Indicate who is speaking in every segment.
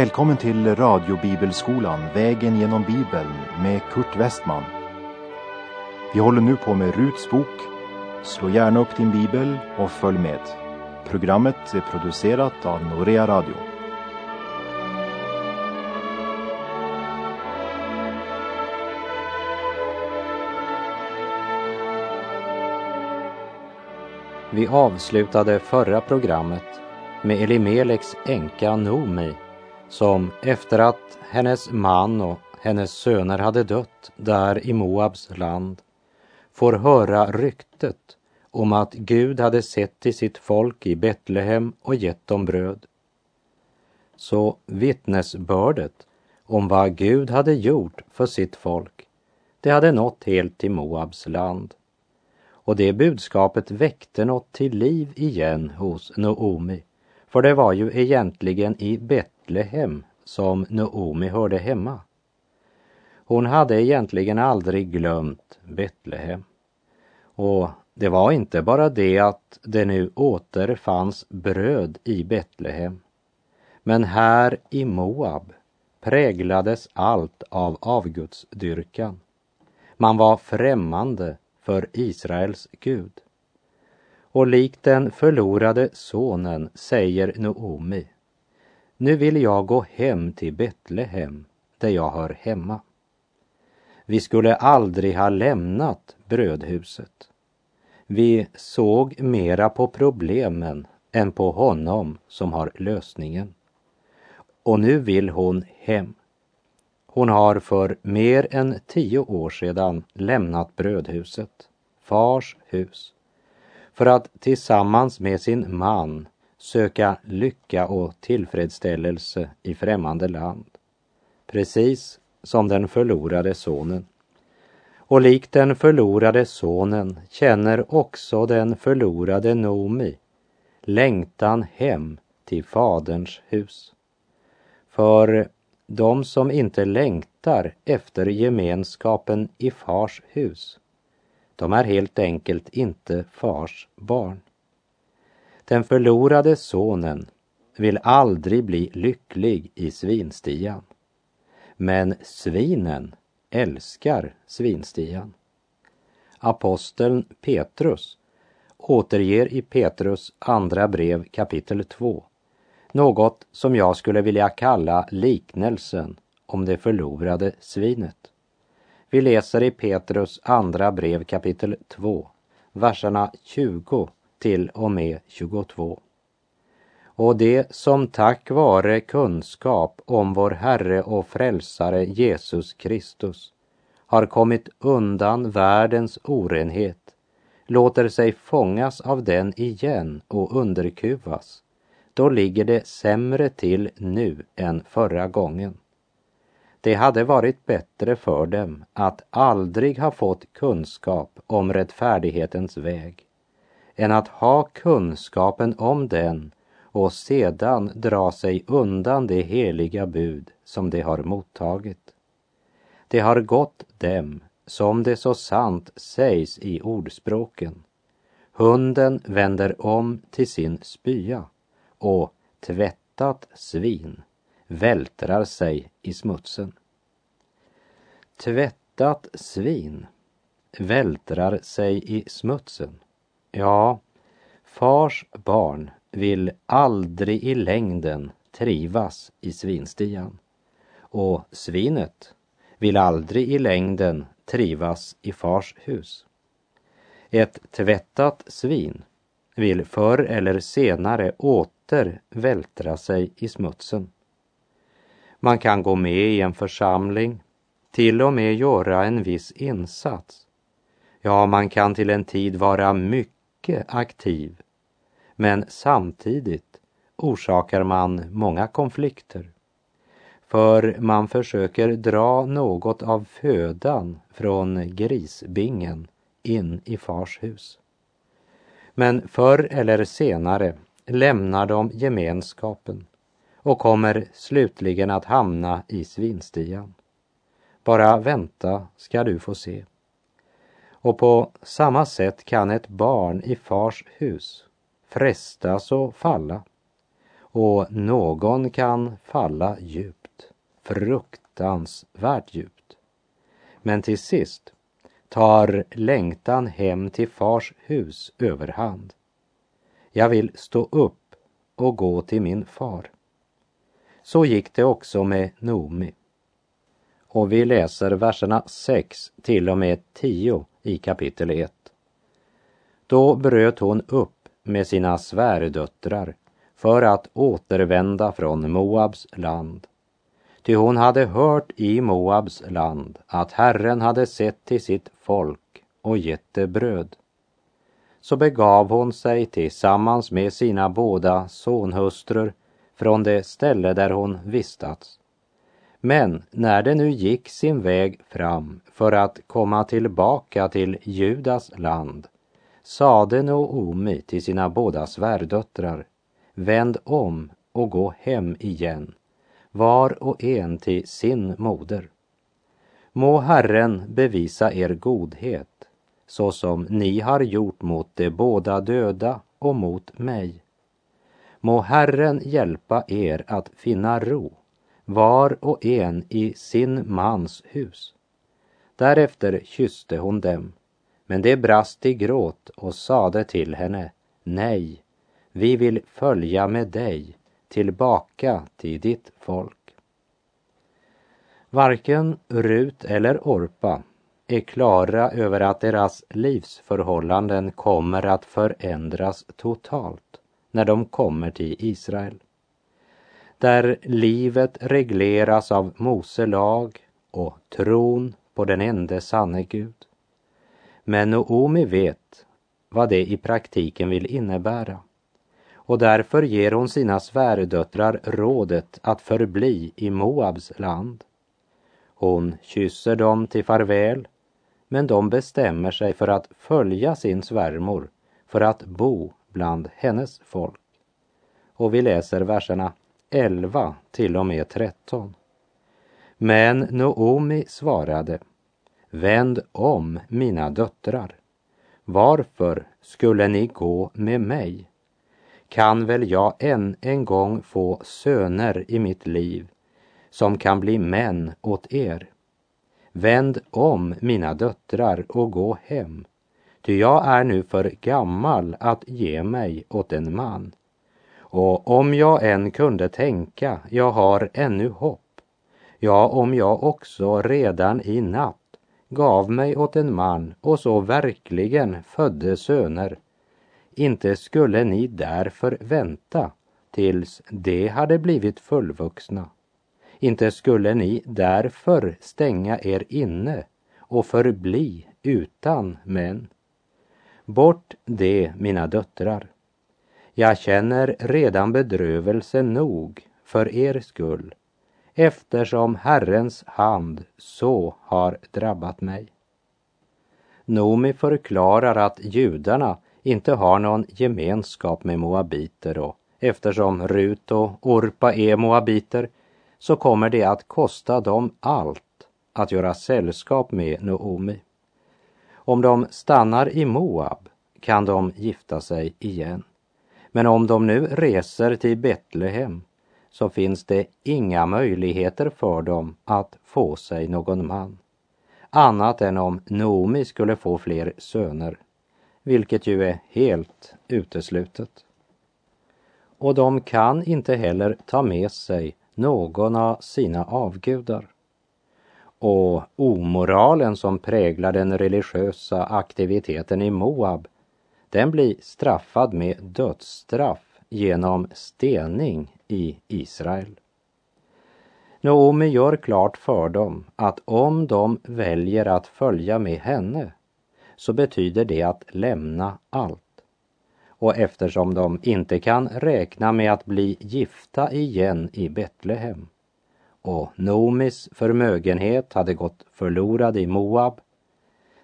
Speaker 1: Välkommen till radiobibelskolan Vägen genom Bibeln med Kurt Westman. Vi håller nu på med Ruts bok. Slå gärna upp din bibel och följ med. Programmet är producerat av Norea Radio.
Speaker 2: Vi avslutade förra programmet med Elimeleks änka Nomi som efter att hennes man och hennes söner hade dött där i Moabs land får höra ryktet om att Gud hade sett till sitt folk i Betlehem och gett dem bröd. Så vittnesbördet om vad Gud hade gjort för sitt folk, det hade nått helt till Moabs land. Och det budskapet väckte något till liv igen hos Noomi, för det var ju egentligen i Betlehem som Noomi hörde hemma. Hon hade egentligen aldrig glömt Betlehem. Och det var inte bara det att det nu åter fanns bröd i Betlehem. Men här i Moab präglades allt av avgudsdyrkan. Man var främmande för Israels Gud. Och likt den förlorade sonen säger Noomi, nu vill jag gå hem till Betlehem, där jag hör hemma. Vi skulle aldrig ha lämnat brödhuset. Vi såg mera på problemen än på honom som har lösningen. Och nu vill hon hem. Hon har för mer än tio år sedan lämnat brödhuset, fars hus, för att tillsammans med sin man söka lycka och tillfredsställelse i främmande land. Precis som den förlorade sonen. Och likt den förlorade sonen känner också den förlorade Nomi längtan hem till Faderns hus. För de som inte längtar efter gemenskapen i Fars hus, de är helt enkelt inte Fars barn. Den förlorade sonen vill aldrig bli lycklig i svinstian. Men svinen älskar svinstian. Aposteln Petrus återger i Petrus andra brev kapitel 2 något som jag skulle vilja kalla liknelsen om det förlorade svinet. Vi läser i Petrus andra brev kapitel 2, verserna 20 till och med 22. Och det som tack vare kunskap om vår Herre och Frälsare Jesus Kristus har kommit undan världens orenhet låter sig fångas av den igen och underkuvas, då ligger det sämre till nu än förra gången. Det hade varit bättre för dem att aldrig ha fått kunskap om rättfärdighetens väg än att ha kunskapen om den och sedan dra sig undan det heliga bud som de har mottagit. Det har gått dem som det så sant sägs i ordspråken. Hunden vänder om till sin spya och tvättat svin vältrar sig i smutsen. Tvättat svin vältrar sig i smutsen. Ja, fars barn vill aldrig i längden trivas i svinstian. Och svinet vill aldrig i längden trivas i fars hus. Ett tvättat svin vill förr eller senare åter vältra sig i smutsen. Man kan gå med i en församling, till och med göra en viss insats. Ja, man kan till en tid vara mycket mycket aktiv, men samtidigt orsakar man många konflikter. För man försöker dra något av födan från grisbingen in i fars hus. Men förr eller senare lämnar de gemenskapen och kommer slutligen att hamna i svinstian. Bara vänta ska du få se. Och på samma sätt kan ett barn i fars hus frestas och falla. och någon kan falla djupt, fruktansvärt djupt. Men till sist tar längtan hem till fars hus överhand. Jag vill stå upp och gå till min far. Så gick det också med Nomi. Och vi läser verserna 6 till och med 10 i kapitel 1. Då bröt hon upp med sina svärdöttrar för att återvända från Moabs land. Ty hon hade hört i Moabs land att Herren hade sett till sitt folk och gett det bröd. Så begav hon sig tillsammans med sina båda sonhustrur från det ställe där hon vistats. Men när det nu gick sin väg fram för att komma tillbaka till Judas land sade Noomi till sina båda svärdöttrar Vänd om och gå hem igen, var och en till sin moder. Må Herren bevisa er godhet, så som ni har gjort mot de båda döda och mot mig. Må Herren hjälpa er att finna ro, var och en i sin mans hus. Därefter kysste hon dem, men de brast i gråt och sade till henne, nej, vi vill följa med dig tillbaka till ditt folk. Varken Rut eller Orpa är klara över att deras livsförhållanden kommer att förändras totalt när de kommer till Israel. Där livet regleras av Mose lag och tron på den ende sanne Gud. Men Noomi vet vad det i praktiken vill innebära och därför ger hon sina svärdöttrar rådet att förbli i Moabs land. Hon kysser dem till farväl, men de bestämmer sig för att följa sin svärmor för att bo bland hennes folk. Och vi läser verserna 11 till och med 13. Men Noomi svarade, vänd om mina döttrar. Varför skulle ni gå med mig? kan väl jag än en gång få söner i mitt liv som kan bli män åt er. Vänd om, mina döttrar, och gå hem, ty jag är nu för gammal att ge mig åt en man. Och om jag än kunde tänka, jag har ännu hopp, ja, om jag också redan i natt gav mig åt en man och så verkligen födde söner, inte skulle ni därför vänta tills de hade blivit fullvuxna. Inte skulle ni därför stänga er inne och förbli utan män. Bort det, mina döttrar. Jag känner redan bedrövelse nog för er skull eftersom Herrens hand så har drabbat mig. Nomi förklarar att judarna inte har någon gemenskap med moabiter och eftersom Rut och Orpa är moabiter så kommer det att kosta dem allt att göra sällskap med Noomi. Om de stannar i Moab kan de gifta sig igen. Men om de nu reser till Betlehem så finns det inga möjligheter för dem att få sig någon man. Annat än om Noomi skulle få fler söner vilket ju är helt uteslutet. Och de kan inte heller ta med sig någon av sina avgudar. Och omoralen som präglar den religiösa aktiviteten i Moab, den blir straffad med dödsstraff genom stening i Israel. Noomi gör klart för dem att om de väljer att följa med henne så betyder det att lämna allt. Och eftersom de inte kan räkna med att bli gifta igen i Betlehem och Nomis förmögenhet hade gått förlorad i Moab,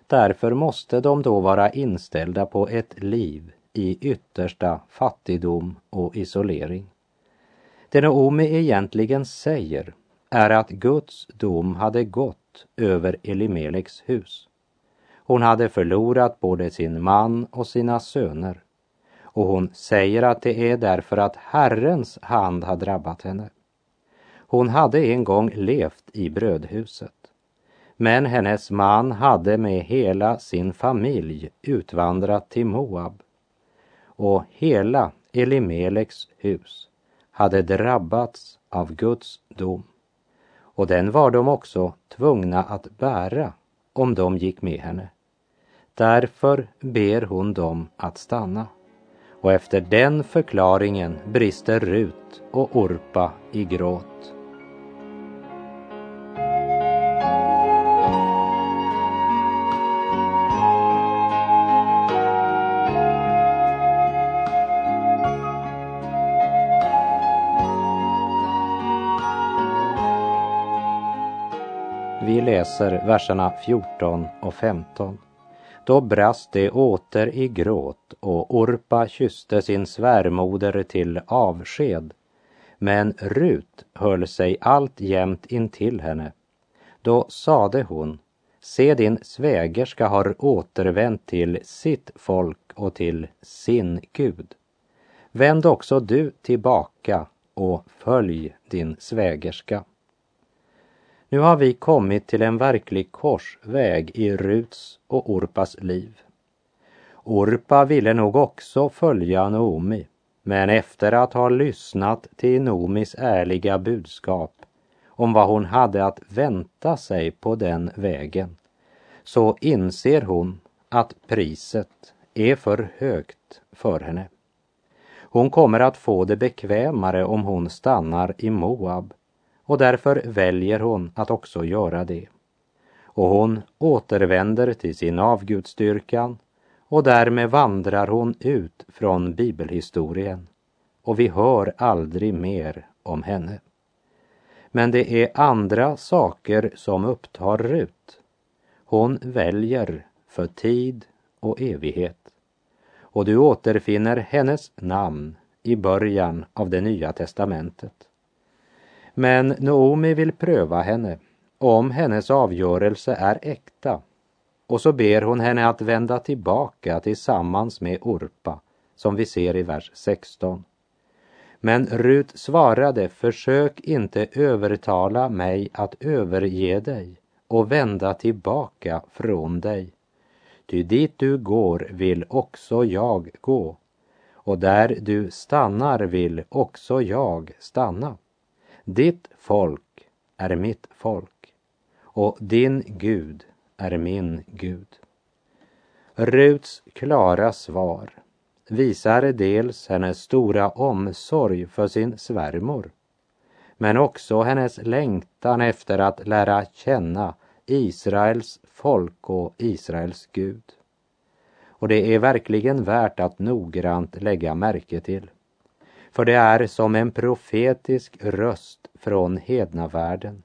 Speaker 2: därför måste de då vara inställda på ett liv i yttersta fattigdom och isolering. Det Naomi egentligen säger är att Guds dom hade gått över Elimeleks hus. Hon hade förlorat både sin man och sina söner och hon säger att det är därför att Herrens hand har drabbat henne. Hon hade en gång levt i brödhuset. Men hennes man hade med hela sin familj utvandrat till Moab. Och hela Elimeleks hus hade drabbats av Guds dom. Och den var de också tvungna att bära om de gick med henne. Därför ber hon dem att stanna. Och efter den förklaringen brister Rut och Orpa i gråt. Läser verserna 14 och 15. Då brast det åter i gråt och Orpa kysste sin svärmoder till avsked. Men Rut höll sig alltjämt intill henne. Då sade hon, se din svägerska har återvänt till sitt folk och till sin Gud. Vänd också du tillbaka och följ din svägerska. Nu har vi kommit till en verklig korsväg i Ruts och Orpas liv. Orpa ville nog också följa Noomi, men efter att ha lyssnat till Noomis ärliga budskap om vad hon hade att vänta sig på den vägen, så inser hon att priset är för högt för henne. Hon kommer att få det bekvämare om hon stannar i Moab och därför väljer hon att också göra det. Och hon återvänder till sin avgudstyrkan och därmed vandrar hon ut från bibelhistorien och vi hör aldrig mer om henne. Men det är andra saker som upptar Rut. Hon väljer för tid och evighet. Och du återfinner hennes namn i början av det nya testamentet. Men Noomi vill pröva henne om hennes avgörelse är äkta och så ber hon henne att vända tillbaka tillsammans med Orpa som vi ser i vers 16. Men Rut svarade, försök inte övertala mig att överge dig och vända tillbaka från dig. Ty dit du går vill också jag gå och där du stannar vill också jag stanna. Ditt folk är mitt folk och din Gud är min Gud. Ruts klara svar visar dels hennes stora omsorg för sin svärmor men också hennes längtan efter att lära känna Israels folk och Israels Gud. Och det är verkligen värt att noggrant lägga märke till. För det är som en profetisk röst från hednavärlden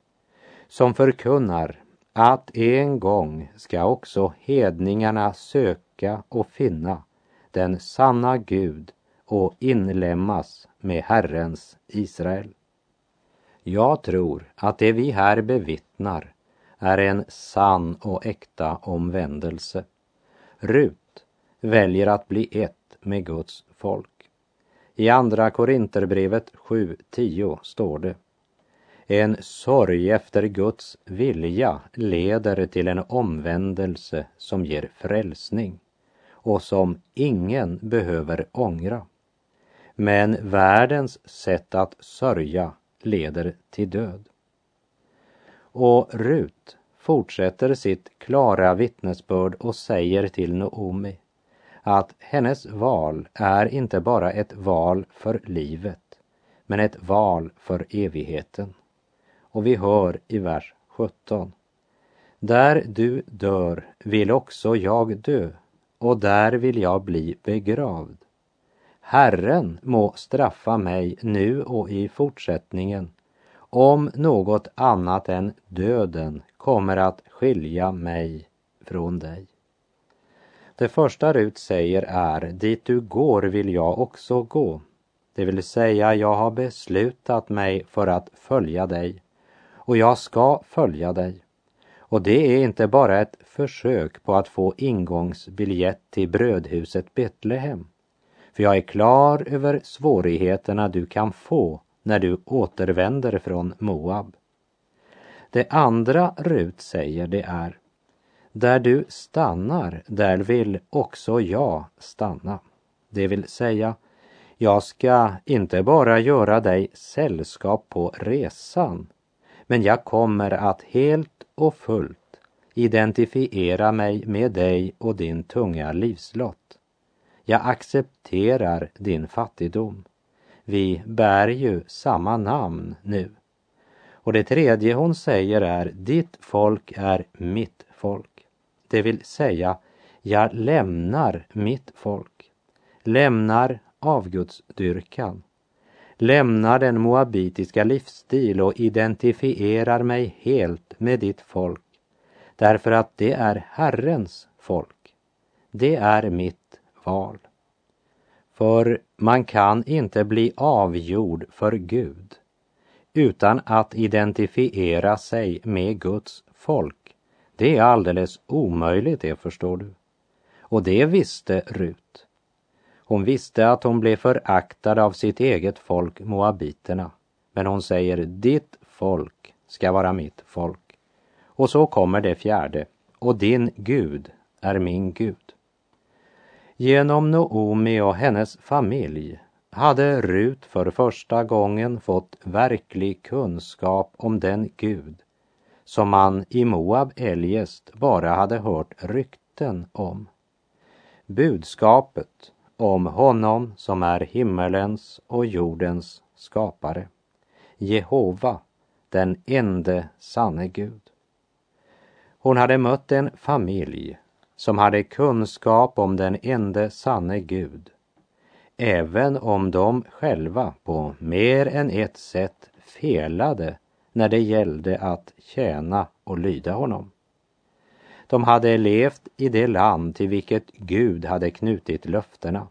Speaker 2: som förkunnar att en gång ska också hedningarna söka och finna den sanna Gud och inlemmas med Herrens Israel. Jag tror att det vi här bevittnar är en sann och äkta omvändelse. Rut väljer att bli ett med Guds folk. I Andra Korinterbrevet 7.10 står det En sorg efter Guds vilja leder till en omvändelse som ger frälsning och som ingen behöver ångra. Men världens sätt att sörja leder till död. Och Rut fortsätter sitt klara vittnesbörd och säger till Noomi att hennes val är inte bara ett val för livet, men ett val för evigheten. Och vi hör i vers 17. Där du dör vill också jag dö och där vill jag bli begravd. Herren må straffa mig nu och i fortsättningen om något annat än döden kommer att skilja mig från dig. Det första Rut säger är, dit du går vill jag också gå. Det vill säga, jag har beslutat mig för att följa dig och jag ska följa dig. Och det är inte bara ett försök på att få ingångsbiljett till brödhuset Betlehem. för jag är klar över svårigheterna du kan få när du återvänder från Moab. Det andra Rut säger det är där du stannar, där vill också jag stanna. Det vill säga, jag ska inte bara göra dig sällskap på resan, men jag kommer att helt och fullt identifiera mig med dig och din tunga livslott. Jag accepterar din fattigdom. Vi bär ju samma namn nu. Och det tredje hon säger är, ditt folk är mitt folk. Det vill säga, jag lämnar mitt folk, lämnar avgudsdyrkan, lämnar den moabitiska livsstil och identifierar mig helt med ditt folk, därför att det är Herrens folk. Det är mitt val. För man kan inte bli avgjord för Gud utan att identifiera sig med Guds folk. Det är alldeles omöjligt, det förstår du. Och det visste Rut. Hon visste att hon blev föraktad av sitt eget folk, moabiterna. Men hon säger, ditt folk ska vara mitt folk. Och så kommer det fjärde, och din Gud är min Gud. Genom Noomi och hennes familj hade Rut för första gången fått verklig kunskap om den Gud som man i Moab eljest bara hade hört rykten om. Budskapet om honom som är himmelens och jordens skapare. Jehova, den ende sanne Gud. Hon hade mött en familj som hade kunskap om den ende sanne Gud, även om de själva på mer än ett sätt felade när det gällde att tjäna och lyda honom. De hade levt i det land till vilket Gud hade knutit löftena.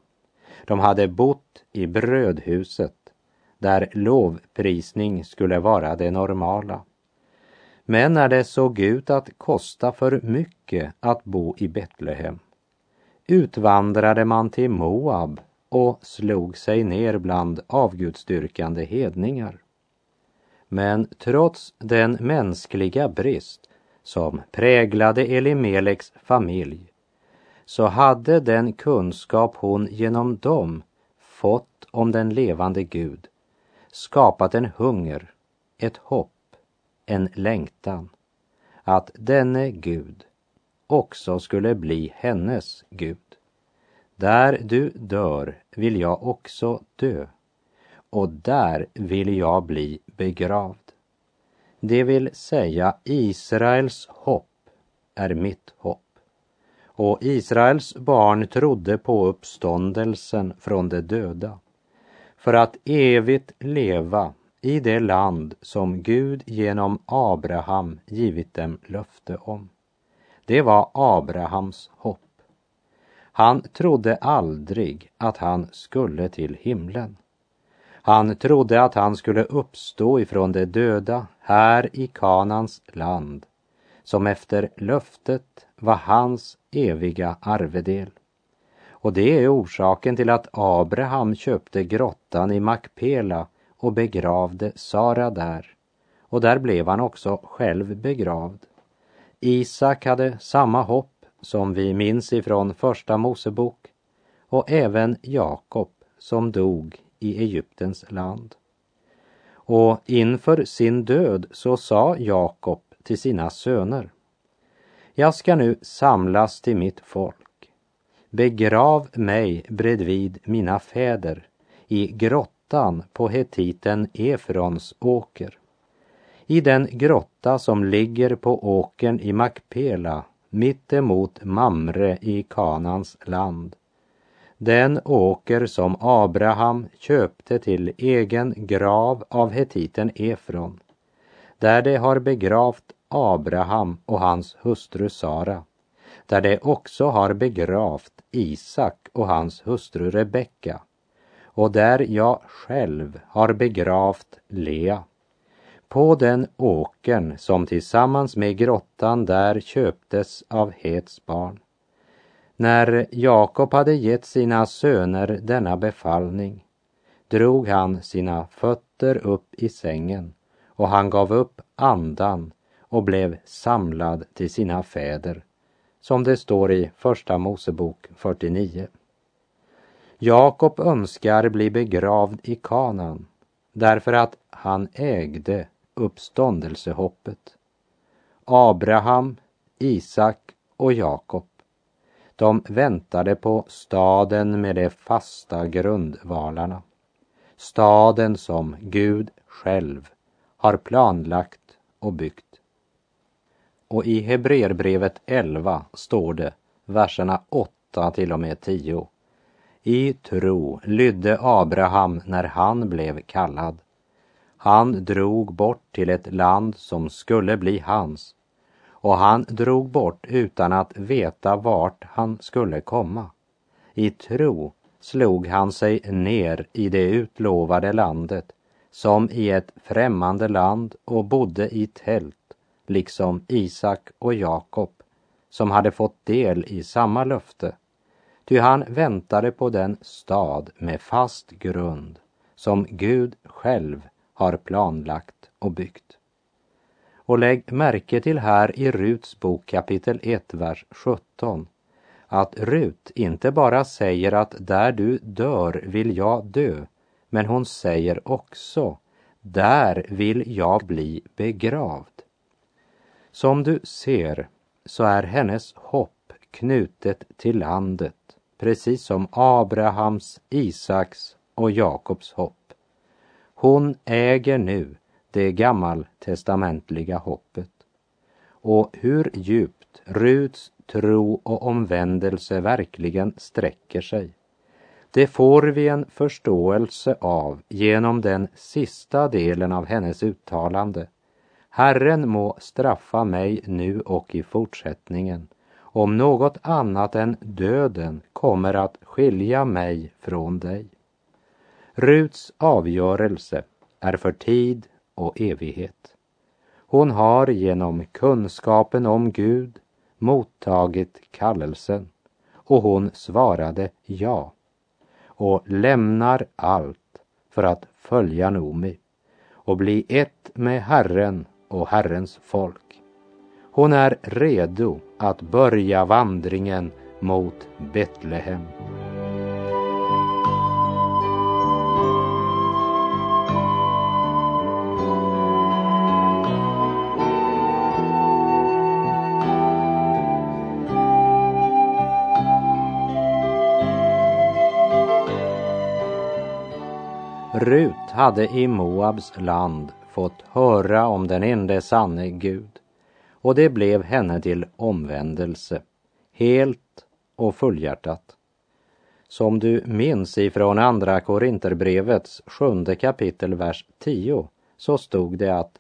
Speaker 2: De hade bott i brödhuset där lovprisning skulle vara det normala. Men när det såg ut att kosta för mycket att bo i Betlehem utvandrade man till Moab och slog sig ner bland avgudstyrkande hedningar. Men trots den mänskliga brist som präglade Elimeleks familj så hade den kunskap hon genom dem fått om den levande Gud skapat en hunger, ett hopp, en längtan att denne Gud också skulle bli hennes Gud. Där du dör vill jag också dö och där vill jag bli begravd. Det vill säga Israels hopp är mitt hopp. Och Israels barn trodde på uppståndelsen från de döda för att evigt leva i det land som Gud genom Abraham givit dem löfte om. Det var Abrahams hopp. Han trodde aldrig att han skulle till himlen. Han trodde att han skulle uppstå ifrån de döda här i Kanans land, som efter löftet var hans eviga arvedel. Och det är orsaken till att Abraham köpte grottan i Makpela och begravde Sara där. Och där blev han också själv begravd. Isak hade samma hopp som vi minns ifrån Första Mosebok och även Jakob som dog i Egyptens land. Och inför sin död så sa Jakob till sina söner. Jag ska nu samlas till mitt folk. Begrav mig bredvid mina fäder i grottan på hetiten Efrons åker. I den grotta som ligger på åkern i Makpela mitt emot Mamre i Kanans land den åker som Abraham köpte till egen grav av hetiten Efron, där det har begravt Abraham och hans hustru Sara, där det också har begravt Isak och hans hustru Rebecka, och där jag själv har begravt Lea. På den åkern som tillsammans med grottan där köptes av Hets barn när Jakob hade gett sina söner denna befallning drog han sina fötter upp i sängen och han gav upp andan och blev samlad till sina fäder, som det står i Första Mosebok 49. Jakob önskar bli begravd i Kanan därför att han ägde uppståndelsehoppet. Abraham, Isak och Jakob, de väntade på staden med de fasta grundvalarna. Staden som Gud själv har planlagt och byggt. Och i Hebreerbrevet 11 står det, verserna 8 till och med 10. I tro lydde Abraham när han blev kallad. Han drog bort till ett land som skulle bli hans och han drog bort utan att veta vart han skulle komma. I tro slog han sig ner i det utlovade landet som i ett främmande land och bodde i tält, liksom Isak och Jakob, som hade fått del i samma löfte. Ty han väntade på den stad med fast grund som Gud själv har planlagt och byggt. Och lägg märke till här i Ruts bok kapitel 1, vers 17 att Rut inte bara säger att där du dör vill jag dö, men hon säger också där vill jag bli begravd. Som du ser så är hennes hopp knutet till landet, precis som Abrahams, Isaks och Jakobs hopp. Hon äger nu det gammaltestamentliga hoppet. Och hur djupt Ruts tro och omvändelse verkligen sträcker sig. Det får vi en förståelse av genom den sista delen av hennes uttalande. Herren må straffa mig nu och i fortsättningen om något annat än döden kommer att skilja mig från dig. Ruts avgörelse är för tid och evighet. Hon har genom kunskapen om Gud mottagit kallelsen och hon svarade ja och lämnar allt för att följa Nomi och bli ett med Herren och Herrens folk. Hon är redo att börja vandringen mot Betlehem. Rut hade i Moabs land fått höra om den enda sanne Gud och det blev henne till omvändelse, helt och fullhjärtat. Som du minns ifrån Andra Korinterbrevets sjunde kapitel, vers 10, så stod det att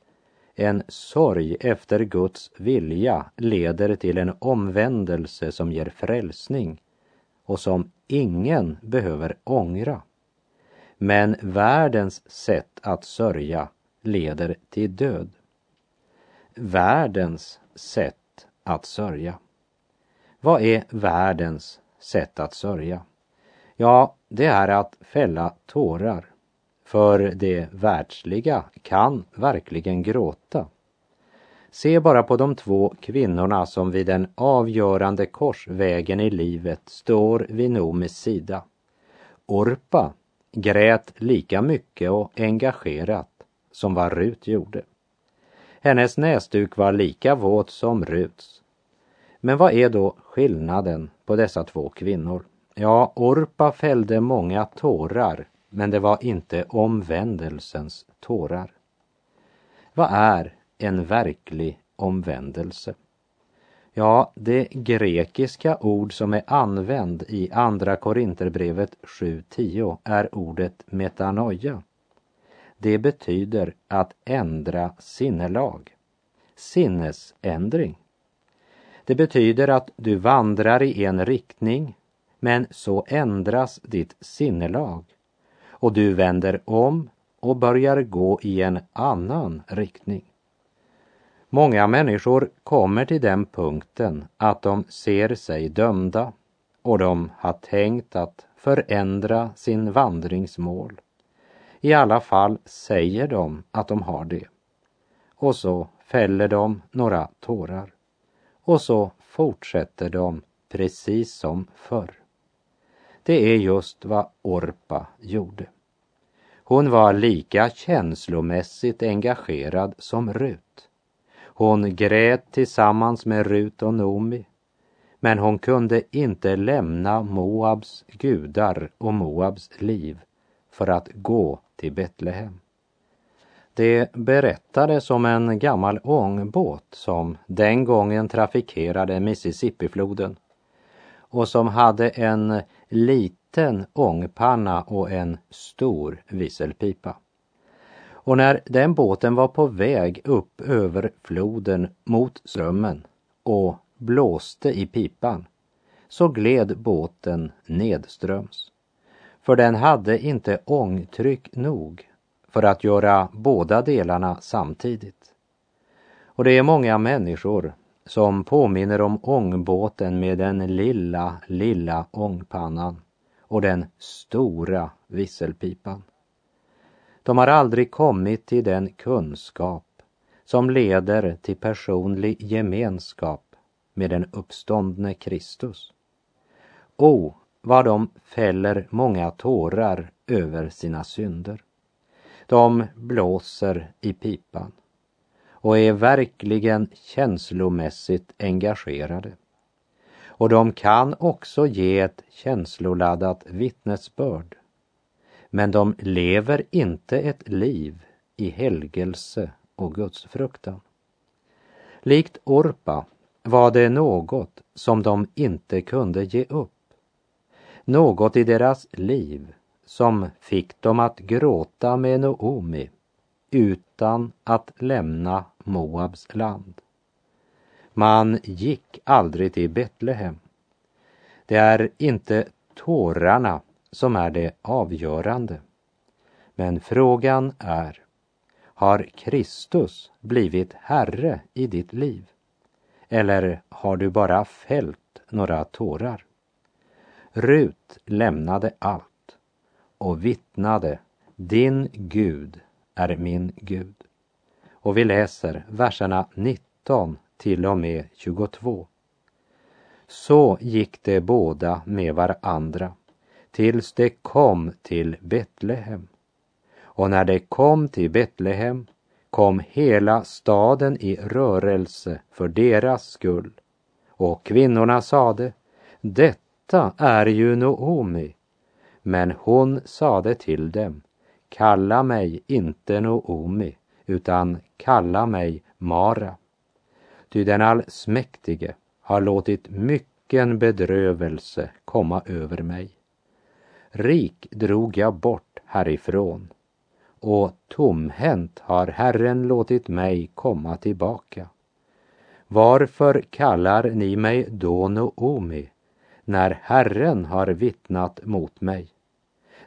Speaker 2: en sorg efter Guds vilja leder till en omvändelse som ger frälsning och som ingen behöver ångra. Men världens sätt att sörja leder till död. Världens sätt att sörja. Vad är världens sätt att sörja? Ja, det är att fälla tårar. För det världsliga kan verkligen gråta. Se bara på de två kvinnorna som vid den avgörande korsvägen i livet står vid Nomis sida. Orpa grät lika mycket och engagerat som vad Rut gjorde. Hennes näsduk var lika våt som Ruts. Men vad är då skillnaden på dessa två kvinnor? Ja, Orpa fällde många tårar, men det var inte omvändelsens tårar. Vad är en verklig omvändelse? Ja, det grekiska ord som är använd i Andra Korinterbrevet 7.10 är ordet metanoia. Det betyder att ändra sinnelag, sinnesändring. Det betyder att du vandrar i en riktning, men så ändras ditt sinnelag och du vänder om och börjar gå i en annan riktning. Många människor kommer till den punkten att de ser sig dömda, och de har tänkt att förändra sin vandringsmål. I alla fall säger de att de har det. Och så fäller de några tårar. Och så fortsätter de precis som förr. Det är just vad Orpa gjorde. Hon var lika känslomässigt engagerad som Rut. Hon grät tillsammans med Rut och Nomi. Men hon kunde inte lämna Moabs gudar och Moabs liv för att gå till Betlehem. Det berättades om en gammal ångbåt som den gången trafikerade Mississippifloden och som hade en liten ångpanna och en stor visselpipa. Och när den båten var på väg upp över floden mot strömmen och blåste i pipan så gled båten nedströms. För den hade inte ångtryck nog för att göra båda delarna samtidigt. Och det är många människor som påminner om ångbåten med den lilla, lilla ångpannan och den stora visselpipan. De har aldrig kommit till den kunskap som leder till personlig gemenskap med den uppståndne Kristus. O, vad de fäller många tårar över sina synder. De blåser i pipan och är verkligen känslomässigt engagerade. Och de kan också ge ett känsloladdat vittnesbörd. Men de lever inte ett liv i helgelse och gudsfruktan. Likt Orpa var det något som de inte kunde ge upp. Något i deras liv som fick dem att gråta med Noomi utan att lämna Moabs land. Man gick aldrig till Betlehem. Det är inte tårarna som är det avgörande. Men frågan är, har Kristus blivit Herre i ditt liv? Eller har du bara fällt några tårar? Rut lämnade allt och vittnade, din Gud är min Gud. Och vi läser verserna 19 till och med 22. Så gick de båda med varandra tills de kom till Betlehem. Och när de kom till Betlehem kom hela staden i rörelse för deras skull. Och kvinnorna sade, detta är ju Noomi. Men hon sade till dem, kalla mig inte Noomi, utan kalla mig Mara. Ty den allsmäktige har låtit mycken bedrövelse komma över mig. Rik drog jag bort härifrån och tomhänt har Herren låtit mig komma tillbaka. Varför kallar ni mig då Noomi när Herren har vittnat mot mig?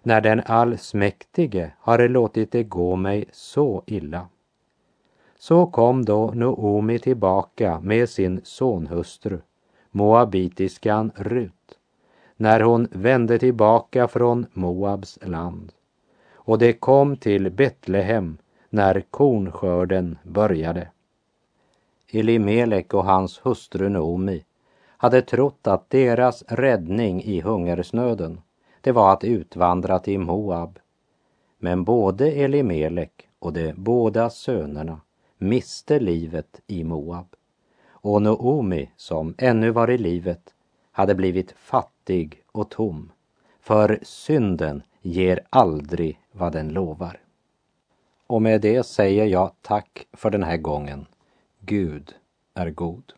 Speaker 2: När den allsmäktige har låtit det gå mig så illa? Så kom då Noomi tillbaka med sin sonhustru, moabitiskan Rut, när hon vände tillbaka från Moabs land och det kom till Betlehem när kornskörden började. Elimelek och hans hustru Noomi hade trott att deras räddning i hungersnöden, det var att utvandra till Moab. Men både Elimelek och de båda sönerna miste livet i Moab. Och Noomi, som ännu var i livet, hade blivit fattig och tom. För synden ger aldrig vad den lovar. Och med det säger jag tack för den här gången. Gud är god.